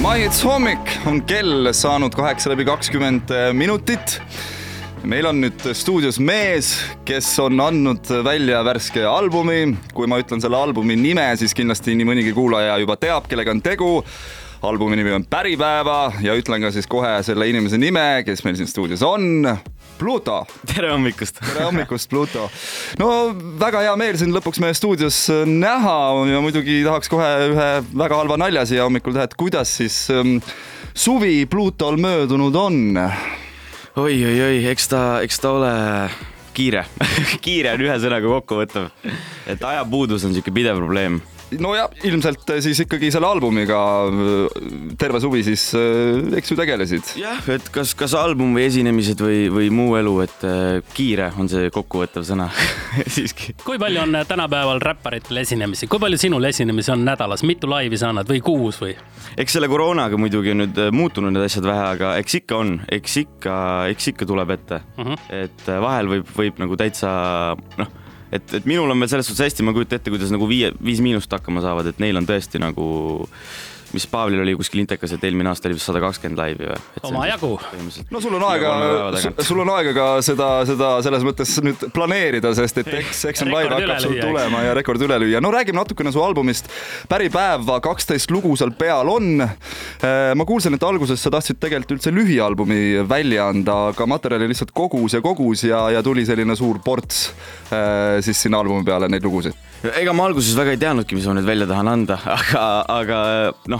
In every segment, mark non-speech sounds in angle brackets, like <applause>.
maihits hommik on kell saanud kaheksa läbi kakskümmend minutit. meil on nüüd stuudios mees, kes on andnud välja värske albumi. kui ma ütlen selle albumi nime, siis kindlasti nii mõnigi kuulaja juba teab, kellega on tegu albumi nimi on Päripäeva ja ütlen ka siis kohe selle inimese nime, kes meil siin stuudios on. Pluto. tere hommikust. tere hommikust, Pluto. no väga hea meel sind lõpuks meie stuudios näha ja muidugi tahaks kohe ühe väga halva nalja siia hommikul teha, et kuidas siis ähm, suvi Plutol möödunud on oi, oi? oi-oi-oi, eks ta, eks ta ole kiire <laughs> kiire on ühe sõnaga kokkuvõttev. et ajapuudus on niisugune pidev probleem nojah, ilmselt äh, siis ikkagi selle albumiga äh, terve suvi siis äh, eks ju tegelesid. jah, et kas, kas album või esinemised või, või muu elu, et kiire on see kokkuvõttev sõna <laughs> siiski. kui palju on tänapäeval räpparitel esinemisi, kui palju sinul esinemisi on nädalas, mitu laivi sa annad või kuus või? eks selle koroonaga muidugi on nüüd muutunud need asjad vähe, aga eks ikka on, eks ikka, eks ikka tuleb ette uh. Mhm. -huh. et vahel võib, võib nagu täitsa noh et, et minul on veel selles suhtes hästi, ma ei kujuta ette, kuidas nagu viie, Viis Miinust hakkama saavad, et neil on tõesti nagu mis Paavlil oli kuskil intekas, et eelmine aasta oli vist sada kakskümmend laivi või? omajagu. no sul on aega, sul on aega ka seda, seda selles mõttes nüüd planeerida, sest et eks, eks on live hakkab sul tulema ja rekord üle lüüa. no räägime natukene su albumist. päripäeva kaksteist lugu seal peal on. Äh, ma kuulsin, et alguses sa tahtsid tegelikult üldse lühialbumi välja anda, aga materjali lihtsalt kogus ja kogus ja, ja tuli selline suur ports äh, siis sinna albumi peale neid lugusid ega ma alguses väga ei teadnudki, mis ma nüüd välja tahan anda, <laughs> aga, aga noh,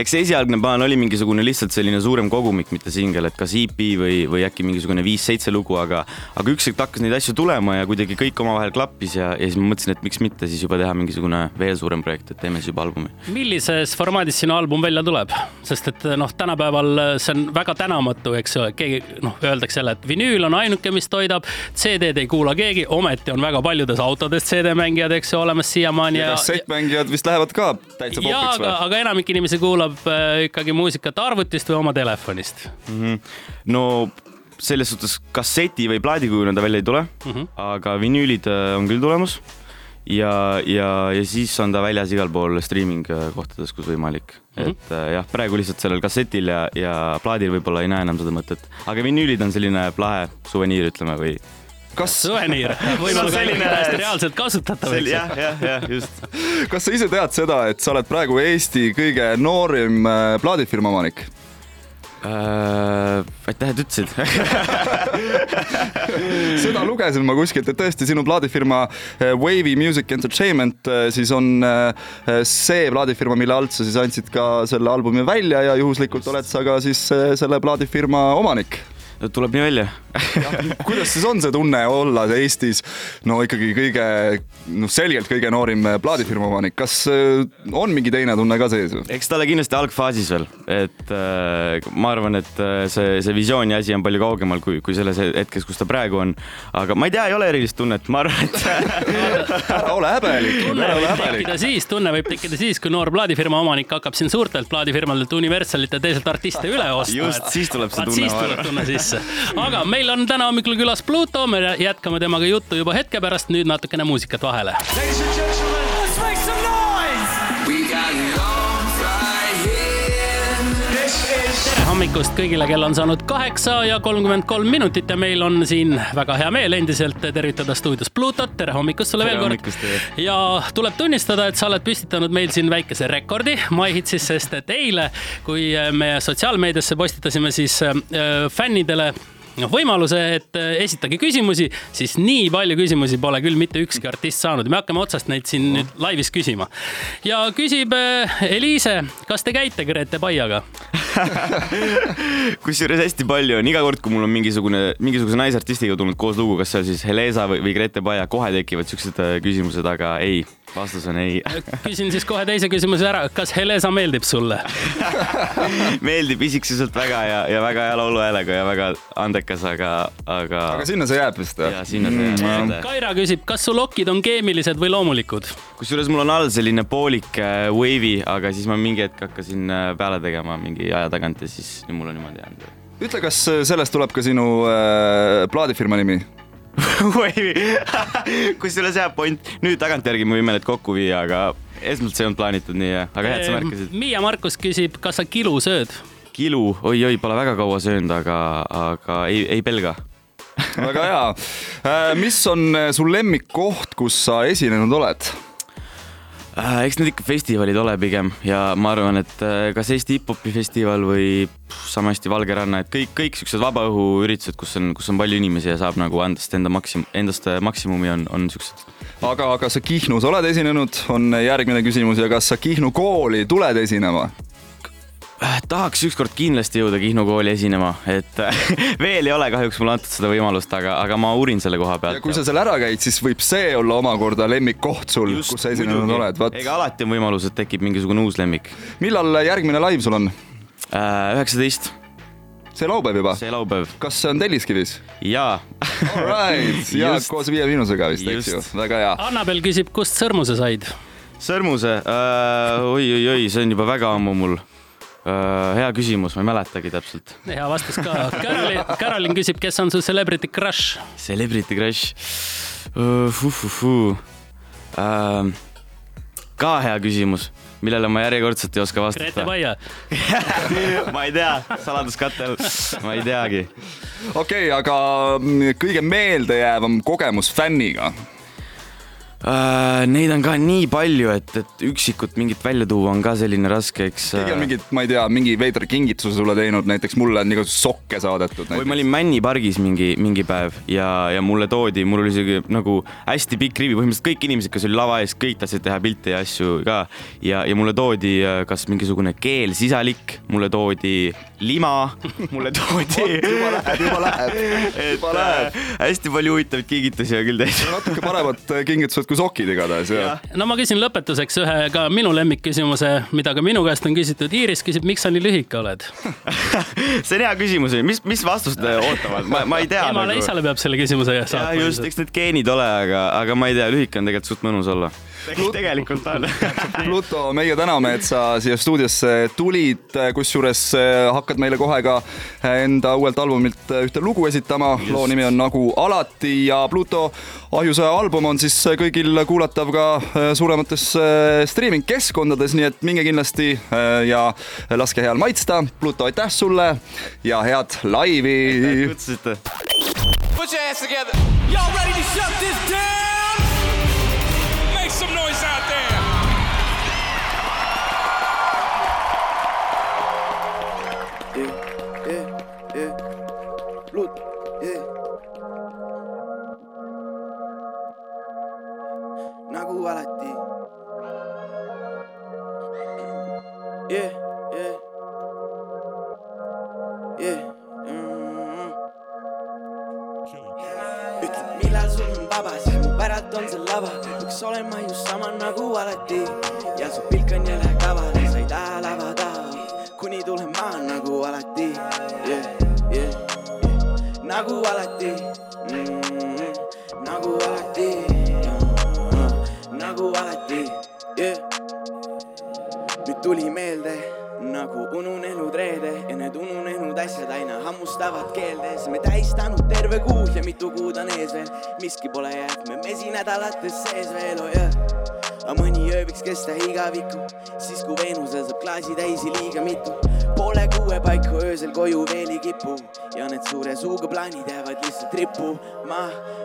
eks see esialgne plaan oli mingisugune lihtsalt selline suurem kogumik, mitte singel, et kas EP või, või äkki mingisugune viis-seitse lugu, aga, aga ükskord hakkas neid asju tulema ja kuidagi kõik omavahel klappis ja, ja siis ma mõtlesin, et miks mitte siis juba teha mingisugune veel suurem projekt, et teeme siis juba albumi. millises formaadis sinu album välja tuleb, sest et noh, tänapäeval see on väga tänamatu, eks ju, keegi noh, öeldakse jälle, et vinüül on ainuke, mis toidab, CD-d ei kuula keegi, ometi on väga paljudes autodes CD-mängijad, eks ju, olemas olemas siiamaani. ja kassettmängijad vist lähevad ka täitsa popiks või? aga enamik inimesi kuulab äh, ikkagi muusikat arvutist või oma telefonist mm. -hmm. no selles suhtes kasseti või plaadikujuna ta välja ei tule mm, -hmm. aga vinüülid äh, on küll tulemas ja, ja, ja siis on ta väljas igal pool streaming äh, kohtades, kus võimalik mm. -hmm. et jah, praegu lihtsalt sellel kassetil ja, ja plaadil võib-olla ei näe enam seda mõtet, aga vinüülid on selline lahe suveniir, ütleme, või kas suveniir, <laughs> võib-olla selline täiesti reaalselt kasutatav. jah, jah, jah, just. kas sa ise tead seda, et sa oled praegu Eesti kõige noorim äh, plaadifirma omanik? Äh, aitäh, et ütlesid <laughs> seda lugesin ma kuskilt, et tõesti sinu plaadifirma äh, Wavy Music Entertainment siis on see plaadifirma, mille alt sa siis andsid ka selle albumi välja ja juhuslikult oled sa ka siis selle plaadifirma omanik tuleb nii välja kuidas siis on see tunne olla Eestis no ikkagi kõige, noh, selgelt kõige noorim plaadifirma omanik, kas äh, on mingi teine tunne ka sees? eks ta ole kindlasti algfaasis veel, et äh, ma arvan, et äh, see, see visiooni asi on palju kaugemal kui, kui selles hetkes, kus ta praegu on. aga ma ei tea, ei ole erilist tunnet, ma arvan, et ära <laughs> ole häbelik. tunne võib tekkida siis, tunne võib tekkida siis, kui noor plaadifirma omanik hakkab siin suurtelt plaadifirmadelt Universalilt ja teistelt artiste üle ostma. just, siis tuleb see tunne. siis tuleb tunne sisse. Aga meil on täna hommikul külas Pluto, me jätkame temaga juttu juba hetke pärast, nüüd natukene muusikat vahele. Ladies and gentlemen, hommikust kõigile, kell on saanud kaheksa ja kolmkümmend kolm minutit ja meil on siin väga hea meel endiselt tervitada stuudios Plutot. tere hommikust sulle tere veel kord. ja tuleb tunnistada, et sa oled püstitanud meil siin väikese rekordi MyHitsis, sest et eile, kui me sotsiaalmeediasse postitasime, siis äh, fännidele võimaluse, et äh, esitage küsimusi, siis nii palju küsimusi pole küll mitte ükski artist saanud. me hakkame otsast neid siin nüüd laivis küsima. ja küsib äh, Eliise, kas te käite Grete Paiaga <laughs> kusjuures hästi palju on, iga kord, kui mul on mingisugune, mingisuguse naisartistiga tulnud koos lugu, kas see on siis Helesa või, või Grete Paia, kohe tekivad siuksed äh, küsimused, aga ei vastus on ei <laughs> küsin siis kohe teise küsimuse ära, kas Helesa meeldib sulle <laughs> meeldib isiksuselt väga ja, ja väga hea lauluhäälega ja väga andekas, aga, aga. aga sinna see jääb vist või? jaa, sinna see jääb mm.. Kaira küsib, kas su lokid on keemilised või loomulikud? kusjuures mul on all selline poolik äh, wavy, aga siis ma mingi hetk hakkasin äh, peale tegema mingi aja tagant ja siis nüüd mul on niimoodi jäänud. ütle, kas äh, sellest tuleb ka sinu äh, plaadifirma nimi? <laughs> kusjuures jah, point, nüüd tagantjärgi me võime need kokku viia, aga esmalt see ei olnud plaanitud nii, aga hea, et sa märkasid. Miia Markus küsib, kas sa kilu sööd? kilu oi,, oi-oi, pole väga kaua söönud, aga, aga ei, ei pelga väga hea. Äh, mis on su lemmikkoht, kus sa esinenud oled? Äh, eks need ikka festivalid ole pigem ja ma arvan, et äh, kas Eesti hip-hopi festival või sama hästi Valge ranna, et kõik, kõik siuksed vabaõhuüritused, kus on, kus on palju inimesi ja saab nagu andest enda maksim-, endast maksimumi on, on siuksed. aga, aga sa Kihnus oled esinenud, on järgmine küsimus ja kas sa Kihnu kooli tuled esinema? Äh, tahaks ükskord kindlasti jõuda Kihnu kooli esinema, et <laughs> veel ei ole kahjuks mulle antud seda võimalust, aga, aga ma uurin selle koha pealt. ja kui sa seal ära käid, siis võib see olla omakorda lemmikkoht sul, kus sa esinenud oled. ega alati on võimalus, et tekib mingisugune uus lemmik. millal järgmine live sul on? Äh, üheksateist see laupäev juba? see laupäv. kas see on Telliskivis? jaa. Alright, <laughs> ja koos Viie Miinusega vist, eks ju, väga hea. Annabel küsib, kust sõrmuse said? sõrmuse äh,, oi-oi-oi, see on juba väga ammu mul Äh, hea küsimus, ma ei mäletagi täpselt. hea vastus ka. Carolin, Carolin küsib, kes on su celebrity crush? Celebrity crush uh,? Uh, ka hea küsimus, millele ma järjekordselt ei oska vastata. Grete Vaia <laughs> ma ei tea, saladuskatel, ma ei teagi. okei okay,, aga kõige meeldejäävam kogemus fänniga Uh, neid on ka nii palju, et, et üksikut mingit välja tuua on ka selline raske, eks. keegi on äh, mingit, ma ei tea, mingi veidra kingituse sulle teinud, näiteks mulle on igasuguseid sokke saadetud. või ma olin Männi pargis mingi, mingi päev ja, ja mulle toodi, mul oli isegi nagu hästi pikk rivi, põhimõtteliselt kõik inimesed, kes oli lava ees, kõik tahtsid teha pilte ja asju ka. ja, ja mulle toodi äh, kas mingisugune keel, sisalik, mulle toodi lima, <laughs> mulle toodi juba läheb, juba läheb, <laughs> juba läheb. hästi palju huvitavaid kingitusi on küll tehtud. natuke paremad kingitused kui sokid igatahes, jah. no ma küsin lõpetuseks ühe ka minu lemmikküsimuse, mida ka minu käest on küsitud. Iiris küsib, miks sa nii lühike oled <laughs> see on hea küsimus, mis, mis vastust ootavad, ma, ma ei tea. emale nagu... isale peab selle küsimuse saatma. just, eks need geenid ole, aga, aga ma ei tea, lühike on tegelikult suht mõnus olla tegelikult on <laughs> Pluto, meie täname, et sa siia stuudiosse tulid, kusjuures eh, hakkad meile kohe ka enda uuelt albumilt ühte lugu esitama. loo nimi on Nagu alati ja Pluto ahjusõja album on siis kõigil kuulatav ka eh, suuremates eh, streaming keskkondades, nii et minge kindlasti ja laske heal maitsta. Pluto, aitäh sulle ja head laivi. aitäh, kutsusite. Put your hands together. Y'all ready to shut this down? Some noise out there. Yeah, yeah, yeah. Blut, yeah. nagu alati. On jälle kaval, sa ei taha lava taha, kuni tulen maa nagu alati yeah,. Yeah, yeah. nagu alati mm, -hmm. nagu alati uh, nagu alati yeah. nüüd tuli meelde nagu ununenud reede ja need ununenud asjad aina hammustavad keeldes. me tähistanud terve kuu ja mitu kuud on ees veel, miski pole jäänud me mesinädalates sees veel, oh jah aga mõni öö võiks kesta igavikku, siis kui Veenusel saab klaasitäisi liiga mitu. poole kuue paiku öösel koju veel ei kipu ja need suure suuga plaanid jäävad lihtsalt rippu. ma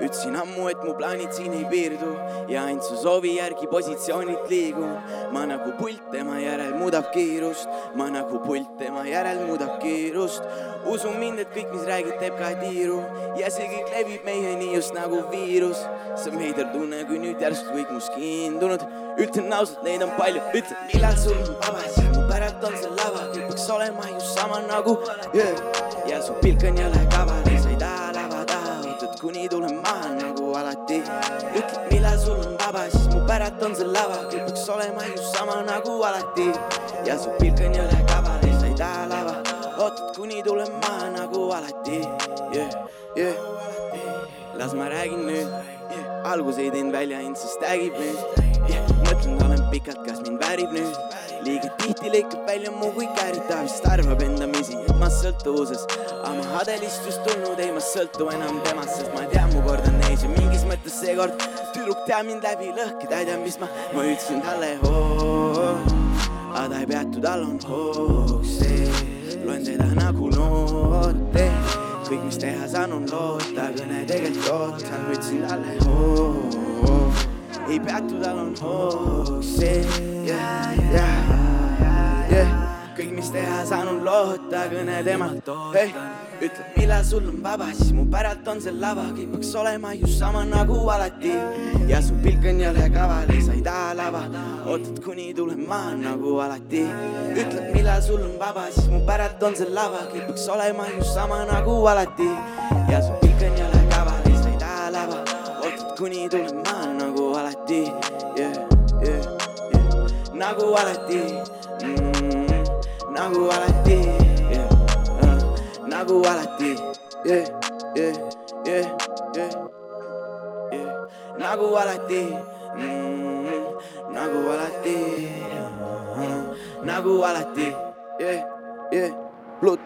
ütlesin ammu, et mu plaanid siin ei piirdu ja ainult su soovi järgi positsioonilt liigun. ma nagu pult tema järel muudab kiirust, ma nagu pult tema järel muudab kiirust. usu mind, et kõik, mis räägid, teeb ka tiiru ja see kõik levib meieni just nagu viirus. see on veider tunne, kui nüüd järsku kõik must kiindunud ütlen ausalt, neid on palju, ütle, millal sul on vaba, mu päralt on see lava, kõik peaks olema just sama nagu yeah. ja su pilk on jälle kaval. Ja sa ei taha lava taha, ootad kuni tulen maha nagu alati. ütle, millal sul on vaba, siis mu päralt on see lava, kõik peaks olema just sama nagu alati. Ja su pilk on jälle kaval. Ja sa ei taha lava, ootad kuni tulen maha nagu alati. Yeah,. Yeah. las ma räägin nüüd yeah., alguse ei teinud välja, ainult siis tagib nüüd yeah mõtlen, olen pikalt, kas mind väärib nüüd liiga tihti lõikab välja mu kui käärita, vist arvab endamisi, et ma sõltuvuses. aga ma hadelistust tulnud, ei ma sõltu enam temast, sest ma tean, mu kord on ees ja mingis mõttes seekord tüdruk teab mind läbi lõhki, ta ei tea, mis ma, ma ütlesin talle hoo. aga ta ei peatu, tal on hoog see, loen teda nagu noote kõik, mis teha saan, on loota, kõne tegelikult ootan, ma ütlesin talle hoo ei peatu, tal on hoog see yeah,, yeah, yeah. kõik, mis teha saan, on loota, kõne temalt hey, ütleb, millal sul on vaba, siis mu päralt on see lava, kõik peaks olema just sama nagu alati. ja su pilk on jõle kaval, sa ei taha lava, ootad kuni tulen maha nagu alati. ütleb, millal sul on vaba, siis mu päralt on see lava, kõik peaks olema just sama nagu alati. ja su pilk on jõle kaval, sa ei taha lava, ootad kuni tulen maha nagu alati yeah,. Yeah, yeah. nagu alati nagu alati yeah, uh, nagu alati yeah, yeah, yeah, yeah, yeah. nagu alati mm, nagu alati uh, nagu alati yeah, yeah. Blood